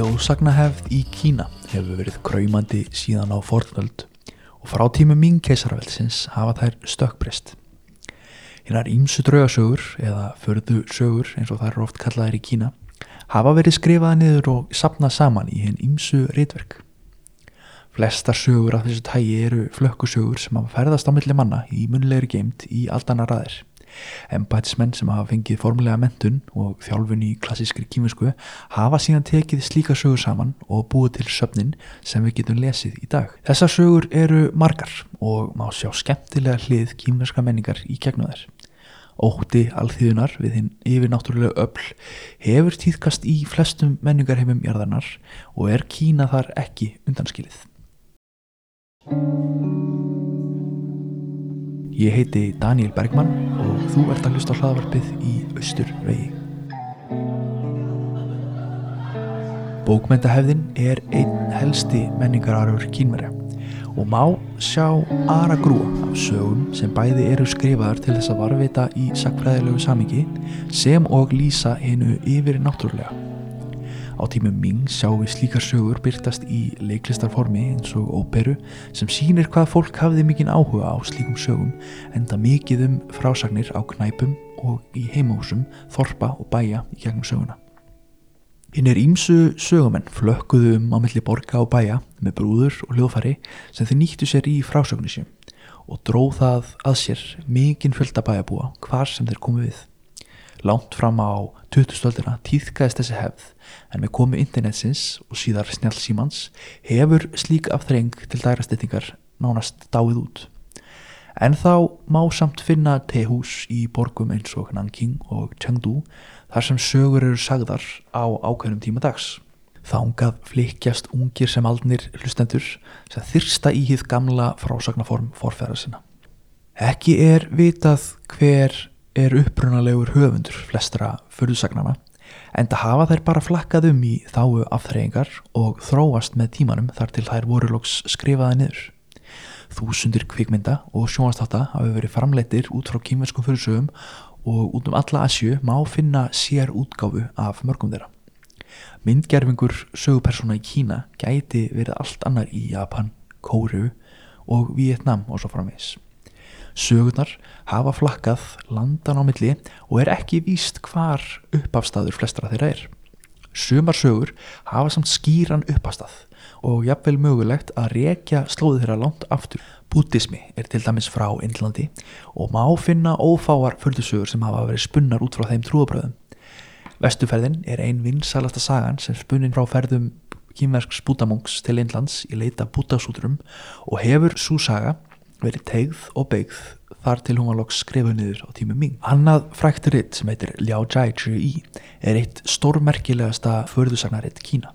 Þjóðsagnahefð í Kína hefur verið kræmandi síðan á fornöld og frá tímu mín keisaraveldsins hafa þær stökkbreyst. Hinnar ímsu draugasögur eða förðu sögur eins og þær eru oft kallaðir í Kína hafa verið skrifaða niður og sapnað saman í hinn ímsu rítverk. Flestar sögur af þessu tægi eru flökkusögur sem hafa ferðast á milli manna í munlegri geimt í aldana raðir. Embætismenn sem hafa fengið formulega mentun og þjálfun í klassískri kímisku hafa síðan tekið slíka sögur saman og búið til söfnin sem við getum lesið í dag. Þessar sögur eru margar og má sjá skemmtilega hlið kímneska menningar í gegnum þær. Ótti alþýðunar við hinn yfir náttúrulega öll hefur týðkast í flestum menningarheimum jarðarnar og er Kína þar ekki undanskilið. Ég heiti Daniel Bergman og þú ert að hlusta hlaðvarpið í Östur vegi. Bókmyndahefðin er einn helsti menningararfur kínverja og má sjá aðra grúa af sögum sem bæði eru skrifaðar til þess að varvita í sakfræðilegu samingi sem og lýsa hennu yfir náttúrulega. Á tímum Ming sjáum við slíkar sögur byrtast í leiklistarformi eins og óperu sem sínir hvað fólk hafði mikinn áhuga á slíkum sögum enda mikið um frásagnir á knæpum og í heimahúsum, þorpa og bæja í gegnum söguna. Hinn er ímsu sögumenn flökkuðu um á milli borga og bæja með brúður og hljóðfari sem þeir nýttu sér í frásögnu sér og dróð það að sér mikinn fjölda bæjabúa hvar sem þeir komu við. Lánt fram á 2000-stöldina týðkaðist þessi hefð en með komu internetsins og síðar snjálfsímans hefur slík afþreng til dærastettingar nánast dáið út. En þá má samt finna tehús í borgum eins og Nanking og Chengdu þar sem sögur eru sagðar á ákveðnum tíma dags. Þángað flikjast ungir sem aldnir hlustendur sem þyrsta í hýð gamla frásagnaform forfæra sinna. Ekki er vitað hver er upprunalegur höfundur flestra förðusagnana en það hafa þær bara flakkað um í þáu afþreyingar og þróast með tímanum þar til þær voru loks skrifaði niður. Þúsundir kvikmynda og sjónastáta hafi verið framleitir út frá kýmverskum fyrirsögum og út um alla Asju má finna sér útgáfu af mörgum þeirra. Myndgerfingur sögupersona í Kína gæti verið allt annar í Japan, Kóru og Vietnam og svo framvegs. Sögurnar hafa flakkað landan á milli og er ekki víst hvar uppafstaður flestra þeirra er. Sumar sögur hafa samt skýran uppafstað og jafnvel mögulegt að rekja slóði þeirra langt aftur. Bútismi er til dæmis frá Indlandi og má finna ófáar földusögur sem hafa verið spunnar út frá þeim trúabröðum. Vestuferðin er ein vinsalasta sagan sem spunnin frá ferðum kýmversks bútamungs til Indlands í leita bútasúturum og hefur svo saga verið tegð og beigð þar til hún var loks skrifuð niður á tímu Ming. Annað frækturitt sem heitir Liao Jai Zhi er eitt stórmerkilegasta förðusagnaritt Kína.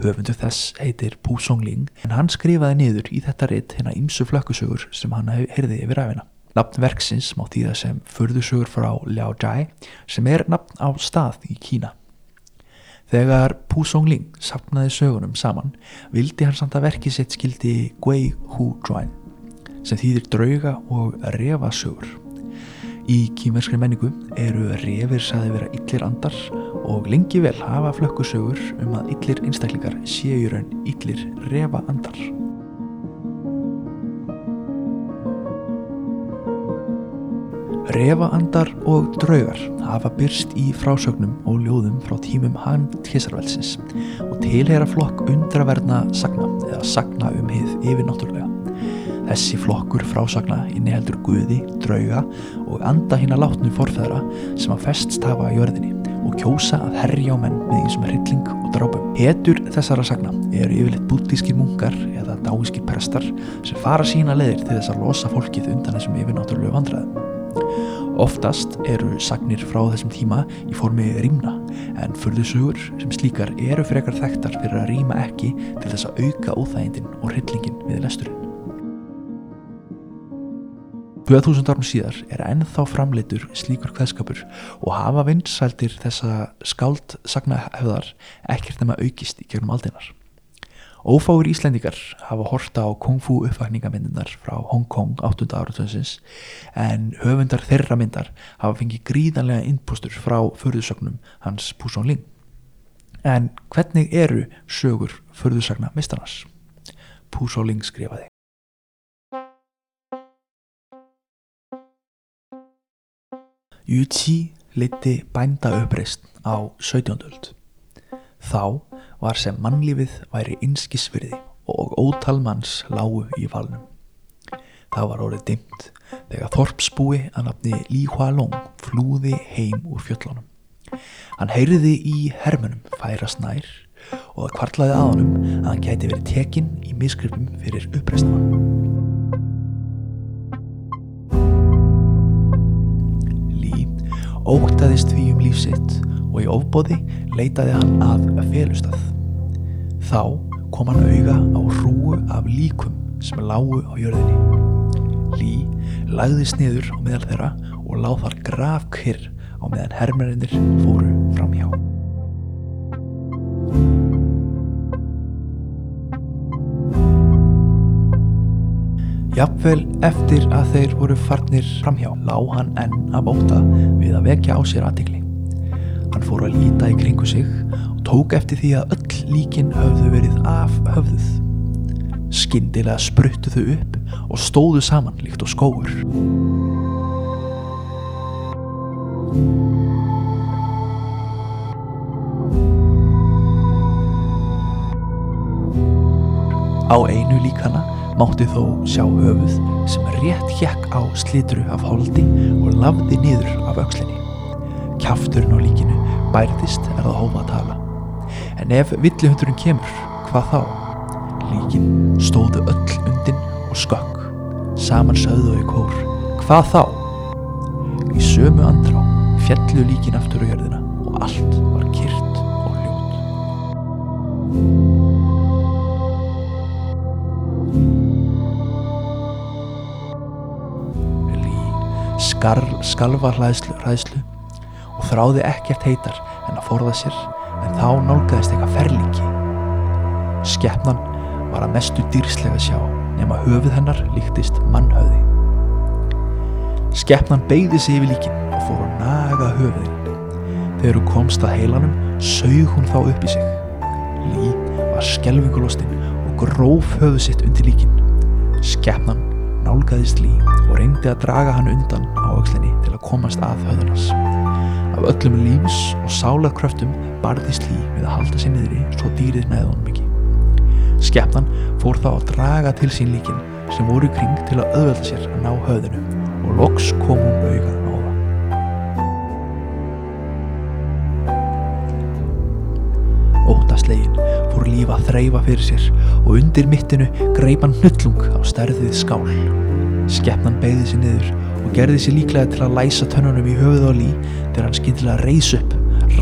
Höfundu þess heitir Pu Songling en hann skrifaði niður í þetta ritt hérna ímsu flökkusögur sem hann heyrði yfir ræfina. Nafn verksins má þýða sem förðusögur frá Liao Jai sem er nafn á stað í Kína. Þegar Pu Songling sapnaði sögunum saman vildi hann samt að verki sitt skildi Gui Hu Zhuan sem þýðir drauga og refasögur. Í kýmerskri menningu eru refir saði vera yllir andar og lengi vel hafa flökkusögur um að yllir einstaklingar séu raun yllir refa andar. Refaandar og draugar hafa byrst í frásögnum og ljóðum frá tímum hann tísarvelsins og tilhera flokk undraverna sagna eða sagna um hið yfir náttúrulega. Þessi flokkur frásagna inniheldur guði, drauga og anda hinn að látnu forfæðra sem að festst hafa á jörðinni og kjósa að herja á menn með eins og með hrylling og drápum. Hetur þessara sagna eru yfirleitt bútískir munkar eða dáískir prestar sem fara sína leðir til þess að losa fólkið undan þessum yfirnáttúrulegu vandræðum. Oftast eru sagnir frá þessum tíma í formi rýmna en fyrðusugur sem slíkar eru frekar þekktar fyrir að rýma ekki til þess að auka óþægindin og hryllingin við lesturinn. 2000 árum síðar er ennþá framleitur slíkur kveðskapur og hafa vinsældir þessa skáld sagnahefðar ekkert nema aukist í gegnum aldeinar. Ófáir Íslendingar hafa horta á kungfu uppvakningamyndinar frá Hong Kong 8. áratöðsins en höfundar þeirra myndar hafa fengið gríðanlega innpústur frá förðusögnum hans Púsón Ling. En hvernig eru sögur förðursagna mistarnas? Púsóling skrifaði. Yuchi liti bænda uppreist á 17. öld. Þá var sem mannlífið væri einskisvirði og ótal manns lágu í valnum. Það var orðið dimt þegar Þorpsbúi að nafni Lý Hua Long flúði heim úr fjöllunum. Hann heyriði í hermunum færast nær og það kvartlaði að honum að hann gæti verið tekinn í misgripum fyrir uppreistmann. Ótaðist því um lífsitt og í ofbóði leitaði hann að felustað. Þá kom hann auga á hrúu af líkum sem lágu á jörðinni. Lý lagðist niður á meðal þeirra og láð þar graf kyrr á meðan hermerinnir fóru fram hjá. Jafnvel eftir að þeir voru farnir framhjá lá hann enn af óta við að vekja á sér aðtikli. Hann fór að líta í kringu sig og tók eftir því að öll líkin höfðu verið af höfðuð. Skyndilega spruttu þau upp og stóðu saman líkt og skóur. Á einu líkana mátti þó sjá höfuð sem rétt hjekk á slitru af holdi og lafði niður af aukslinni. Kjafturinn á líkinu bærðist er það hófa að tala. En ef villihundurinn kemur, hvað þá? Líkin stóðu öll undin og skökk. Saman sögðu þau í kór. Hvað þá? Í sömu andrá fjallu líkin aftur á jörðina og allt var kyrt skalva hræðslu, hræðslu og þráði ekkert heitar en að forða sér en þá nálgæðist eitthvað ferlingi. Skeppnan var að mestu dýrslega sjá nema höfuð hennar líktist mannhöði. Skeppnan beigði sig yfir líkin og fór að naga höfuðin. Þegar hún komst að heilanum saug hún þá upp í sig. Lí var skelvingulostinn og gróf höfuð sitt undir líkin. Skeppnan nálgæðist Lí og reyndi að draga hann undan á aukslinni til að komast að höðunas. Af öllum lífs og sálakröftum barðist Lí við að halda sér niðri svo dýrið næði honum ekki. Skeppnan fór þá að draga til sín líkin sem voru í kring til að auðvelda sér að ná höðinu og loks kom hún auga á það. Óttaslegin fór lífa að þreyfa fyrir sér og undir mittinu greip hann hnullung á stærðið skál. Skeppnan beigði sér niður og gerði sér líklega til að læsa tönnunum í höfuð á lí þegar hann skyndilega reys upp,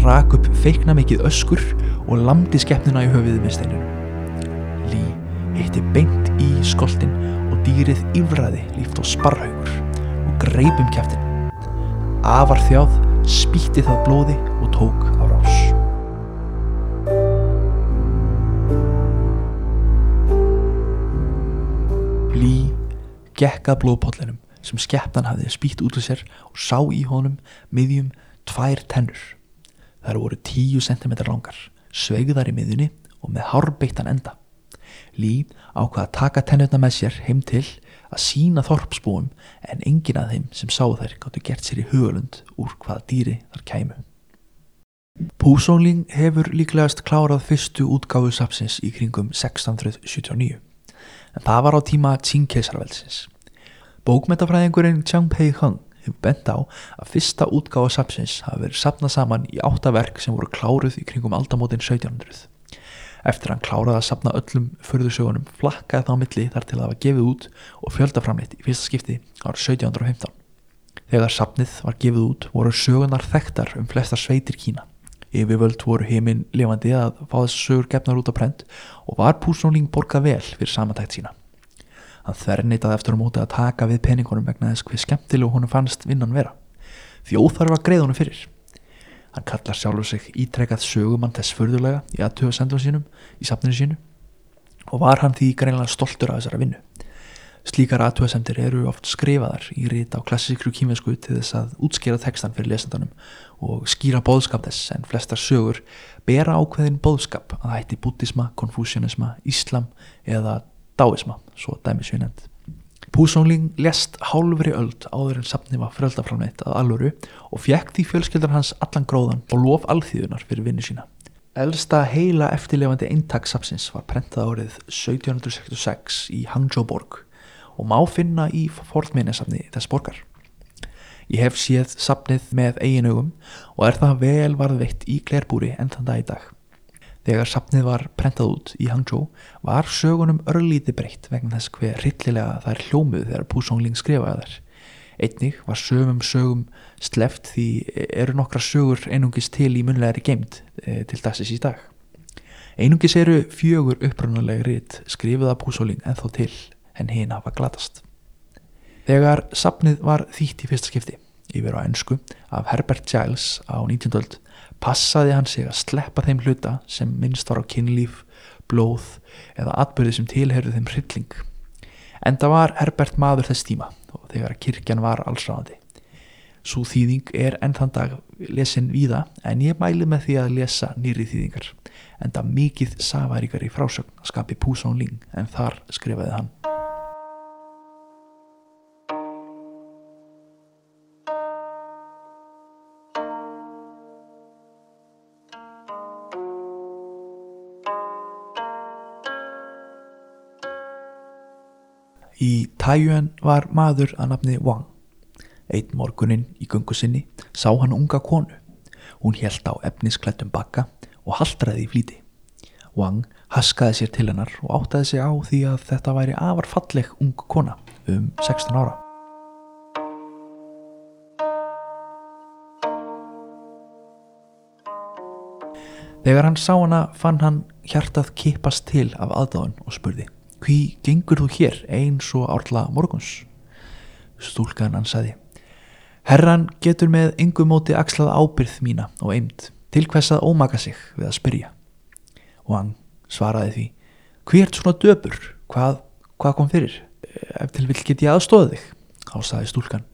rak upp feikna mikið öskur og lamdi skeppnuna í höfuðið með steinunum. Lí hitti beint í skoltin og dýrið yfraði líft og sparrhaugur og greip um kjæftin. Afar þjáð spýtti það blóði og tók gekk að blóðpollinum sem skeppnan hafði spýtt út úr sér og sá í honum miðjum tvær tennur. Þær voru tíu sentimetrar langar, sveigðar í miðjunni og með hárbeittan enda. Lí ákvað að taka tennurna með sér heim til að sína þorpsbúum en engin að þeim sem sá þær gáttu gert sér í hugulund úr hvaða dýri þar kæmu. Púsóling hefur líklegast klárað fyrstu útgáfu sapsins í kringum 1679 en það var á tíma Qing-keisarveldsins. Bókmetafræðingurinn Chiang Pei-hung hefur bent á að fyrsta útgáfa sapsins hafi verið sapnað saman í átta verk sem voru kláruð í kringum aldamótin 1700. Eftir hann kláraði að sapna öllum förðursögunum flakkaði þá milli þar til það var gefið út og fjöldaframleitt í fyrsta skipti árið 1715. Þegar sapnið var gefið út voru sögunar þekktar um flestar sveitir Kína. Yfirvöld voru heiminn lifandi að fá þess sögur gefnar út á prent og var Púsóning borgað vel fyrir samantækt sína. Hann þverneitaði eftir á móti að taka við peningunum vegna þess hver skemmtilegu honum fannst vinnan vera. Því óþarf að greið honum fyrir. Hann kallar sjálfur sig ítrekkað sögumann þess förðulega í aðtöða sendum sínum í safninu sínu og var hann því greinlega stoltur af þessara vinnu. Slíkar aðtöðasemdir eru oft skrifaðar í rít á klassískru kýminsku til þess að útskýra textan fyrir lesendanum og skýra bóðskap þess en flestar sögur bera ákveðin bóðskap að hætti bútisma, konfúsjónisma, íslam eða dáisma, svo dæmis við nefnd. Púsónling lest hálfri öld áður en safni var fröldaframleitt að alvöru og fjekk því fjölskyldar hans allan gróðan og lof alþýðunar fyrir vinnu sína. Elsta heila eftirlefandi eintagsapsins var prentað árið 1766 í Hangzhouborg og má finna í fornminnesafni þess borgar. Ég hef séð sapnið með eiginugum og er það vel varðveitt í Klerbúri enn þann dag í dag. Þegar sapnið var prentað út í Hangzhou var sögunum örlíti breytt vegna þess hver rillilega það er hljómuð þegar Púsóngling skrifaði þær. Einnig var sögum sögum sleft því eru nokkra sögur einungis til í munlegri geimt e, til dagsis í dag. Einungis eru fjögur upprunalega ritt skrifið af Púsóling en þó til en hinn hafa glatast. Þegar sapnið var þýtt í fyrsta skipti yfir á ennsku af Herbert Giles á 19. öld passaði hann sig að sleppa þeim hluta sem minnst var á kynlíf, blóð eða atbyrði sem tilherðu þeim hrylling. Enda var Herbert maður þess tíma og þegar kirkjan var allsráðandi. Svo þýðing er enn þann dag lesin víða en ég mæli með því að lesa nýri þýðingar. Enda mikið safaríkar í frásögn skapi Púsón Ling en þar skrifaði hann. Í Taiyuan var maður að nafni Wang. Einn morgunin í gungu sinni sá hann unga konu. Hún helt á efnisklættum bakka og haldraði í flíti. Wang haskaði sér til hennar og áttaði sig á því að þetta væri afarfalleg ung kona um 16 ára. Þegar hann sá hana fann hann hjartað kipast til af aðdáðun og spurði Hví gengur þú hér eins og árla morguns? Stúlkan hann saði Herran getur með yngu móti axlað ábyrð mína og eimt til hvers að ómaka sig við að spyrja. Og hann svaraði því Hví ert svona döpur? Hvað, hvað kom fyrir? Ef til vil get ég aðstóða þig? Ásaði stúlkan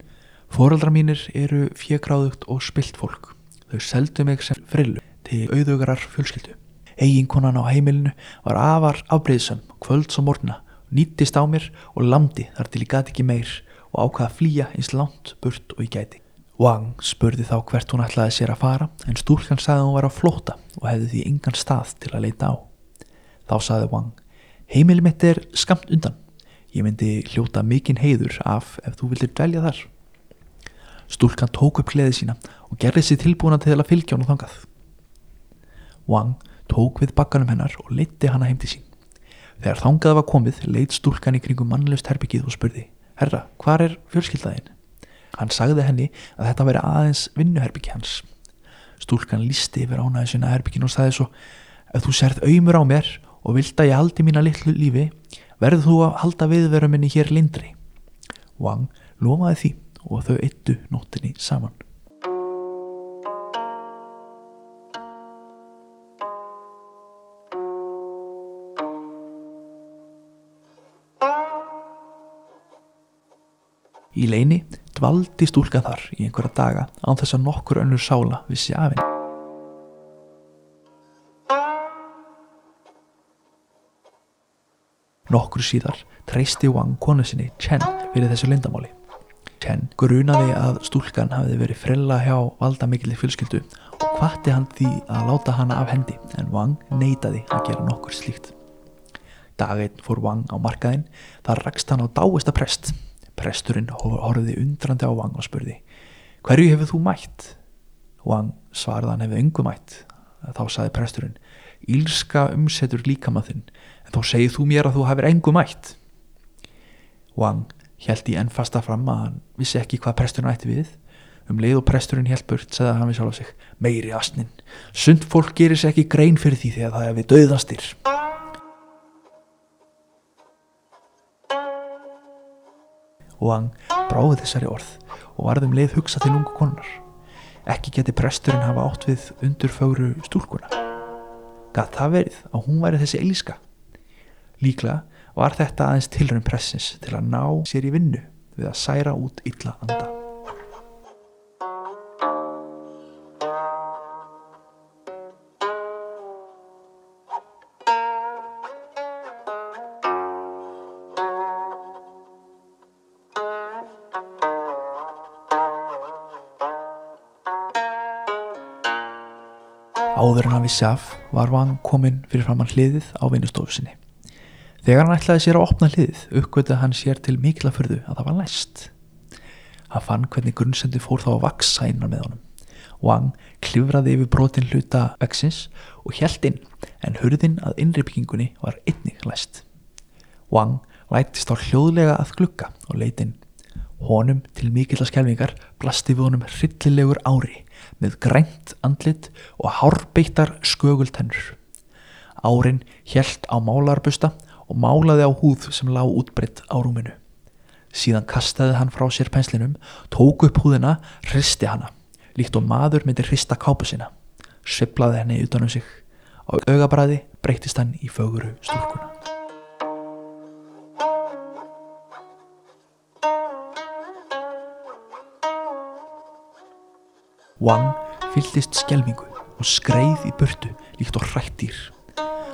Fóraldra mínir eru fjögráðugt og spilt fólk. Þau seldu mig sem frillu til auðugarar fjölskyldu. Eiginkonan á heimilinu var afar afbreyðsam kvöld svo morgna, nýttist á mér og landi þar til ég gati ekki meir og ákvaða að flýja eins langt burt og ég gæti. Wang spurði þá hvert hún ætlaði sér að fara en stúlkan sagði að hún var á flóta og hefði því engan stað til að leita á. Þá sagði Wang, heimili mitt er skamt undan. Ég myndi hljóta mikinn heiður af ef þú vildir dvelja þar. Stúlkan tók upp kleði sína og gerði sér tilbúna til að fylgja hún og þangað. Wang tók við bakkanum hennar og leitti hana heim til sín. Þegar þangað var komið leitt stúlkan í kringum mannlust herbyggið og spurði Herra, hvar er fjölskyldaðinn? Hann sagði henni að þetta veri aðeins vinnuherbyggi hans. Stúlkan listi yfir ánæði sinna herbyggin og sagði svo Ef þú serð auðmur á mér og vilt að ég haldi mína litlu lífi verður þú að halda viðveru minni hér lindri. Wang lofaði því og þau eittu nóttinni saman. Í leini dvaldi stúlka þar í einhverja daga án þess að nokkur önnur sála vissi af henni. Nokkur síðar treysti Wang konu sinni Chen fyrir þessu lindamáli. Chen grunaði að stúlkan hafiði verið frella hjá valda mikilvæg fjölskyldu og hvati hann því að láta hana af hendi en Wang neitaði að gera nokkur slíkt. Daginn fór Wang á markaðinn, þar rakst hann á dáista prest. Presturinn horfiði undrandi á Wang og spurði Hverju hefur þú mætt? Wang svarði hann hefur yngu mætt. Þá saði presturinn Ílska umsetur líkamaðinn en þá segið þú mér að þú hefur engu mætt. Wang held í enn fasta fram að hann vissi ekki hvað presturinn ætti við. Um leið og presturinn held burt segði hann við sjálf á sig Meiri astnin, sund fólk gerir sér ekki grein fyrir því þegar það er við döðastir. Wang bráði þessari orð og varðum leið hugsa til ungu konar. Ekki geti presturinn hafa átt við undurfögru stúlkuna. Gat það verið að hún væri þessi elíska? Líklega var þetta aðeins tilraun pressins til að ná sér í vinnu við að særa út illa anda. Áður en hann vissi af var Wang kominn fyrir framann hliðið á vinnustofu sinni. Þegar hann ætlaði sér að opna hliðið uppgötuði hann sér til mikla fyrðu að það var læst. Hann fann hvernig grunnsendi fór þá að vaksa innan með honum. Wang klifraði yfir brotin hluta vexins og hjælt inn en hurðin að innripkingunni var einnig læst. Wang lætist á hljóðlega að glukka og leit inn. Honum til mikill að skjálfingar blasti við honum hryllilegur ári með grænt andlit og hárbeittar skögultennur. Árin hjælt á málarbusta og málaði á húð sem lág útbreytt á rúminu. Síðan kastaði hann frá sér penslinum, tók upp húðina, hristi hana, líkt og maður myndi hrista kápu sína. Sviplaði henni utanum sig. Á augabræði breytist hann í föguru stúlkuna. Wang fylltist skjelvingu og skreið í burtu líkt og hrættýr.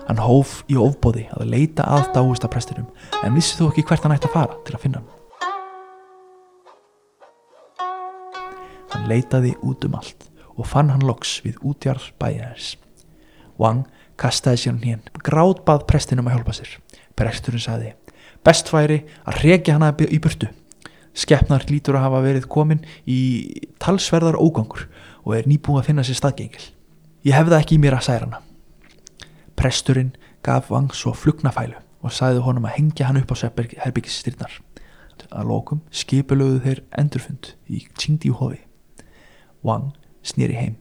Hann hóf í ofbóði að leita að dáistaprestinum en vissi þó ekki hvert hann ætti að fara til að finna hann. Hann leitaði út um allt og fann hann loks við útjarð bæjarins. Wang kastaði sér hann hén, gráðbað prestinum að hjálpa sér. Presturinn sagði, best væri að reykja hana í burtu. Skeppnar lítur að hafa verið komin í talsverðar ógangur og er nýbúið að finna sér staðgengil. Ég hefði ekki í mér að særa hana. Presturinn gaf Wang svo flugnafælu og sagði honum að hengja hann upp á herbyggisstyrnar. Að lokum skipulögðu þeir endurfund í Qingdi hofi. Wang snýri heim.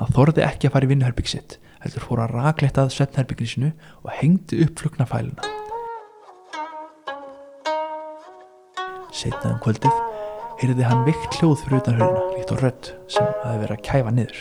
Hann þorði ekki að fara í vinnuherbygg sitt heldur fór að rakleitað svefnherbygginu sinu og hengdi upp flugnafæluna. Setnað um kvöldið heyrði hann vikt hljóð fyrir utan höruna líkt og rödd sem hafi verið að kæfa niður.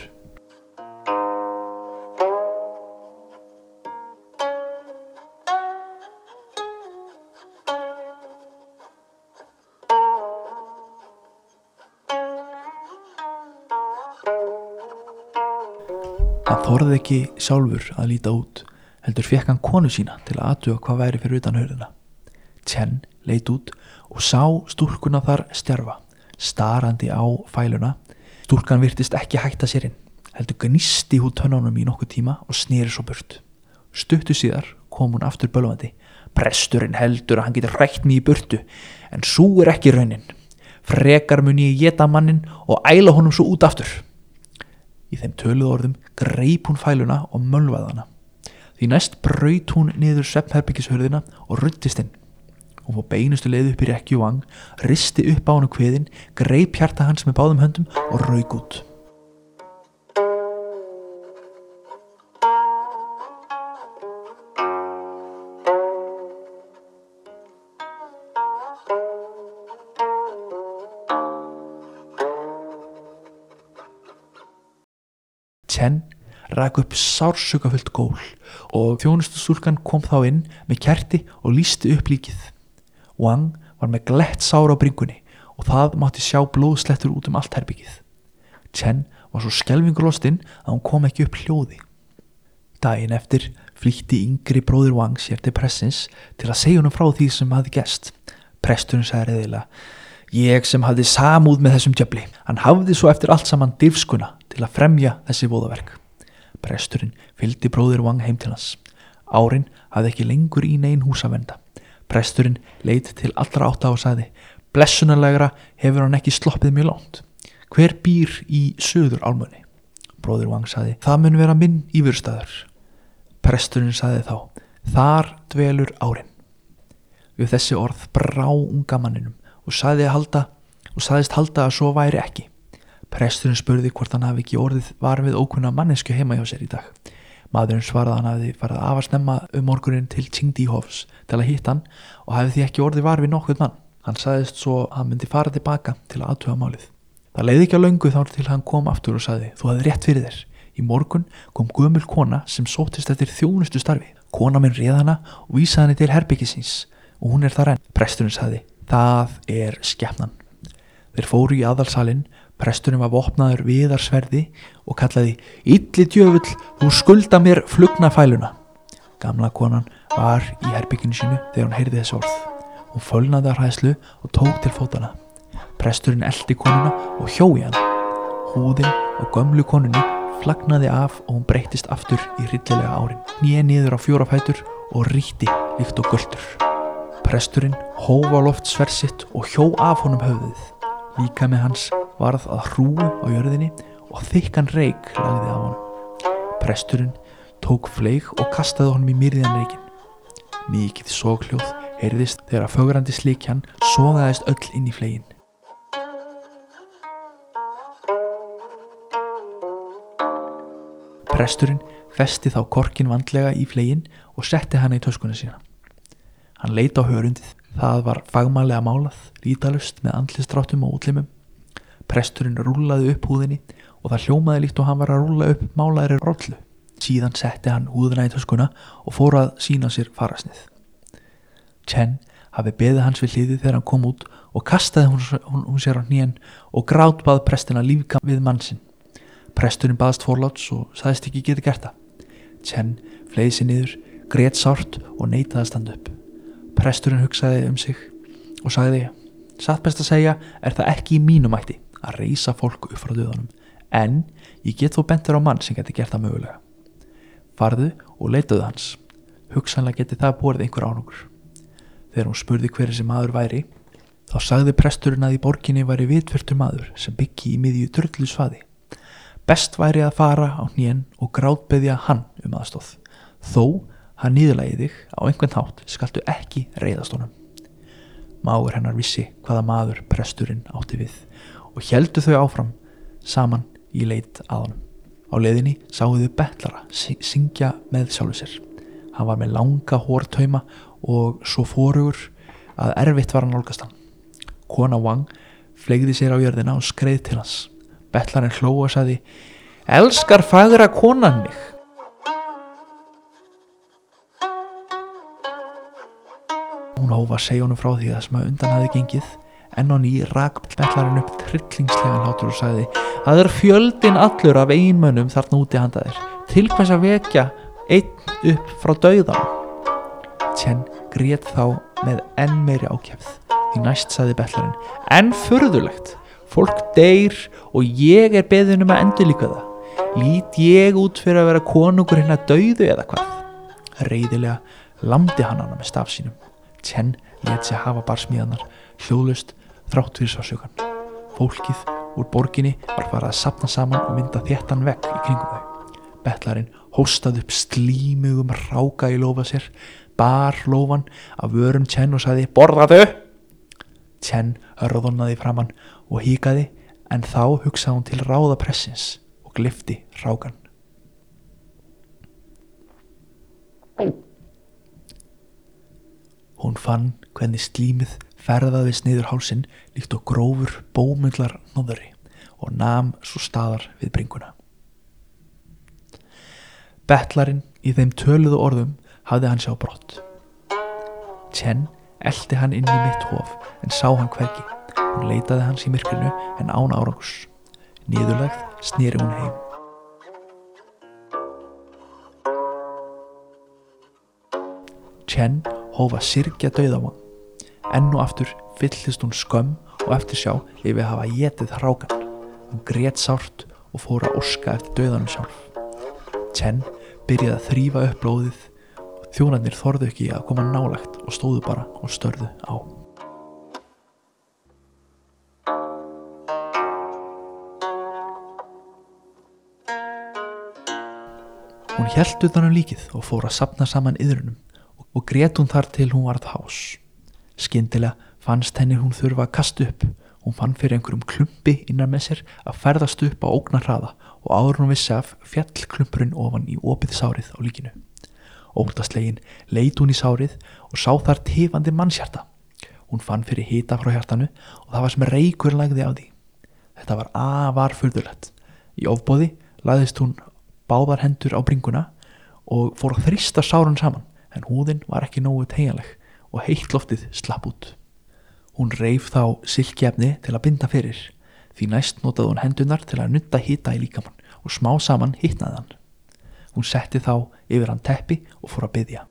Hann þorði ekki sjálfur að líta út heldur fekk hann konu sína til að aðtuga hvað væri fyrir utan höruna. Chen leit út og sá stúrkuna þar stjarfa, starandi á fæluna. Stúrkan virtist ekki hætta sér inn, heldur gnisti hút tönnunum í nokkuð tíma og snýri svo burt. Stuttu síðar kom hún aftur bölvandi. Presturinn heldur að hann getur rætt mig í burtu, en svo er ekki raunin. Frekar mun ég geta mannin og æla honum svo út aftur. Í þeim töluð orðum greip hún fæluna og mölvaði hana. Því næst braut hún niður sveppherbyggishörðina og ruttist inn. Hún fór beinustu leið upp í rekki og vang, risti upp á hann kviðin, greip hjarta hans með báðum höndum og raug út. Chen rak upp sársökafullt gól og þjónustustúlkan kom þá inn með kerti og lísti upp líkið. Wang var með glett sár á bringunni og það mátti sjá blóðslettur út um allt herbyggið. Chen var svo skelvingurlostinn að hún kom ekki upp hljóði. Daginn eftir flýtti yngri bróður Wang sér til pressins til að segja honum frá því sem hafði gest. Presturinn sagði reyðilega Ég sem hafði samúð með þessum djöfli. Hann hafði svo eftir allt saman divskuna til að fremja þessi voðaverk. Presturinn fylgdi bróðir Wang heim til hans. Árin hafði ekki lengur í negin hús að venda. Presturinn leit til allra átta og sagði Blessunarlegra hefur hann ekki sloppið mjög lánt. Hver býr í söður álmunni? Bróðir Wang sagði Það mun vera minn ífyrstaður. Presturinn sagði þá Þar dvelur árin. Við þessi orð brá unga manninum og sagði halda sagðist halda að svo væri ekki. Presturinn spurði hvort hann hafi ekki orðið var við ókunna mannesku heima hjá sér í dag. Maðurinn svaraði að hann hafi farið af að snemma um morgunin til Tsingdi Hofs til að hitta hann og hafi því ekki orðið var við nokkuð mann. Hann sagðist svo að hann myndi fara tilbaka til að aðtuga málið. Það leiði ekki á löngu þá til hann kom aftur og sagði þú hafði rétt fyrir þér. Í morgun kom gömul kona sem sótist eftir þjónustu starfi. Kona minn réð hana og vísaði henni til herbyggisins og hún er þar enn. Presturinn sagði, það er skefnan. Þeir fóru í aðalsalinn, presturinn var vopnaður viðarsverði og kallaði, Illi djöfull, þú skulda mér flugna fæluna. Gamla konan var í herbygginu sínu þegar hún heyrði þessi orð. Hún fölnaði að hræðslu og tók til fótana. Presturinn eldi konuna og hjói hann. Húðin og gömlu konunni flagnaði af og hún breytist aftur í rillilega árin. Nýja niður á fjórafætur og ríti líkt og göldur. Presturinn hófa loft sversitt og hjó af honum höfðið. Líka með hans varð að hrúu á jörðinni og þykkan reik lagði af honum. Presturinn tók fleig og kastaði honum í myrðan reikin. Mikið sókljóð heyrðist þegar að fögrandi slikjan sogaðist öll inn í flegin. Presturinn festi þá korkin vandlega í flegin og setti hana í töskuna sína. Hann leita á hörundið. Það var fagmannlega málað, lítalust með andlistrátum og útlimum. Presturinn rúlaði upp húðinni og það hljómaði líkt og hann var að rúla upp málaðri rollu. Síðan setti hann húðina í töskuna og fór að sína sér farasnið. Chen hafi beðið hans við hliðið þegar hann kom út og kastaði hún, hún, hún sér á nýjan og grátbað prestina lífka við mannsinn. Presturinn baðast forláts og saðist ekki geta gert það. Chen fleiði sér niður, greitt sárt og neitaði að standa upp. Presturinn hugsaði um sig og sagði Satt best að segja er það ekki í mínum mætti að reysa fólk upp frá döðunum en ég get þó bentur á mann sem geti gert það mögulega. Farðu og leitaðu hans. Hugsanlega geti það borðið einhver ánúkur. Þegar hún spurði hverju sem maður væri þá sagði presturinn að í borginni væri vitfyrtur maður sem byggi í miðju drullu svaði. Best væri að fara á hnén og grátbeðja hann um aðstóð. Þó hann nýðurlægi þig á einhvern hátt skaltu ekki reyðast honum. Máur hennar vissi hvaða maður presturinn átti við og heldu þau áfram saman í leit að honum. Á leðinni sáuðu betlara syngja með sjálfu sér. Hann var með langa hórtauma og svo fórugur að erfitt var hann nálgast hann. Kona Wang flegði sér á jörðina og skreið til hans. Betlarinn hló og saði Elskar fagra konan mig? Hún hófa að segja honum frá því að sem að undan hafi gengið enn og ný rak betlarinn upp trillingslegan hátur og sagði Það er fjöldin allur af einmönnum þarna úti handaðir til hvers að vekja einn upp frá dauðan Tjenn grét þá með enn meiri ákjæfð því næst sagði betlarinn enn förðulegt fólk deyr og ég er beðin um að endur líka það. Lít ég út fyrir að vera konungur hérna dauðu eða hvað? Reyðilega lamdi hann hana með staf sínum Chen let sig hafa barsmíðanar hljóðlust þrátt fyrir sásökan fólkið úr borginni var farað að sapna saman og mynda þéttan vekk í kringum þau. Betlarinn hóstað upp slímugum ráka í lofa sér bar lofan af vörum Chen og sagði borðaðu Chen hörðonaði framann og híkaði en þá hugsaði hún til ráðapressins og glifti rákan. Hún fann hvernig slímið ferðaðist niður hálsin líkt og grófur bómullar nóðuri og nam svo staðar við bringuna. Bettlarinn í þeim töluðu orðum hafði hann sjá brott. Chen eldi hann inn í mitt hof en sá hann hvergi. Hún leitaði hans í myrkrinu en án árangus. Niðurlegð snýri hún heim. Chen hófa sirkja dauðamann. Enn og aftur fyllist hún skömm og eftir sjá yfir að hafa getið hrákan. Hún grét sárt og fór að orska eftir dauðanum sjálf. Chen byrjaði að þrýfa upp blóðið og þjónarnir þorðu ekki að koma nálagt og stóðu bara og störðu á. Hún held utan um líkið og fór að sapna saman yðrunum og grét hún þar til hún varð hás. Skyndilega fannst henni hún þurfa að kasta upp. Hún fann fyrir einhverjum klumpi innan með sér að ferðast upp á ógnar hraða og áður hún vissi af fjall klumpurinn ofan í opið sárið á líkinu. Óldaslegin leit hún í sárið og sá þar tifandi mannshjarta. Hún fann fyrir hita frá hjartanu og það var sem reykur lagði á því. Þetta var afar fyrðulegt. Í ofbóði laðist hún báðar hendur á bringuna og fór að þrista sárun saman en húðin var ekki nógu tegjanleg og heitt loftið slapp út. Hún reif þá silkjefni til að binda fyrir því næst notaði hún hendunar til að nutta hita í líkamann og smá saman hitnaði hann. Hún setti þá yfir hann teppi og fór að byggja.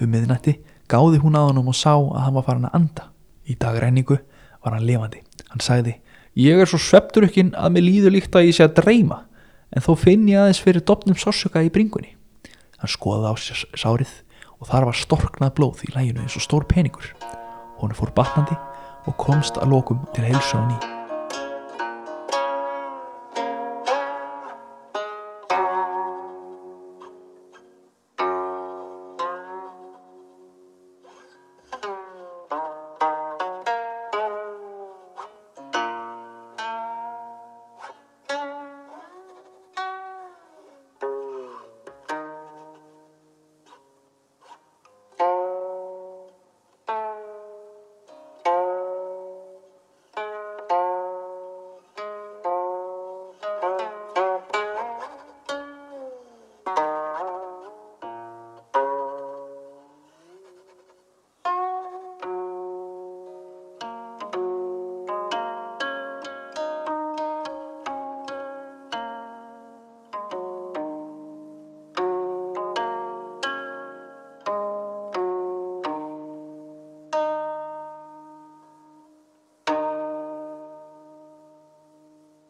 Um miðnætti gáði hún að honum og sá að hann var farin að anda. Í dagræningu var hann lifandi. Hann sagði, ég er svo svepturukkin að mér líður líkt að ég sé að dreyma, en þó finn ég aðeins fyrir dopnum sársöka í bringunni. Hann skoðaði á sér sárið og þar var storknað blóð í læginu eins og stór peningur. Hún fór batnandi og komst að lokum til ný.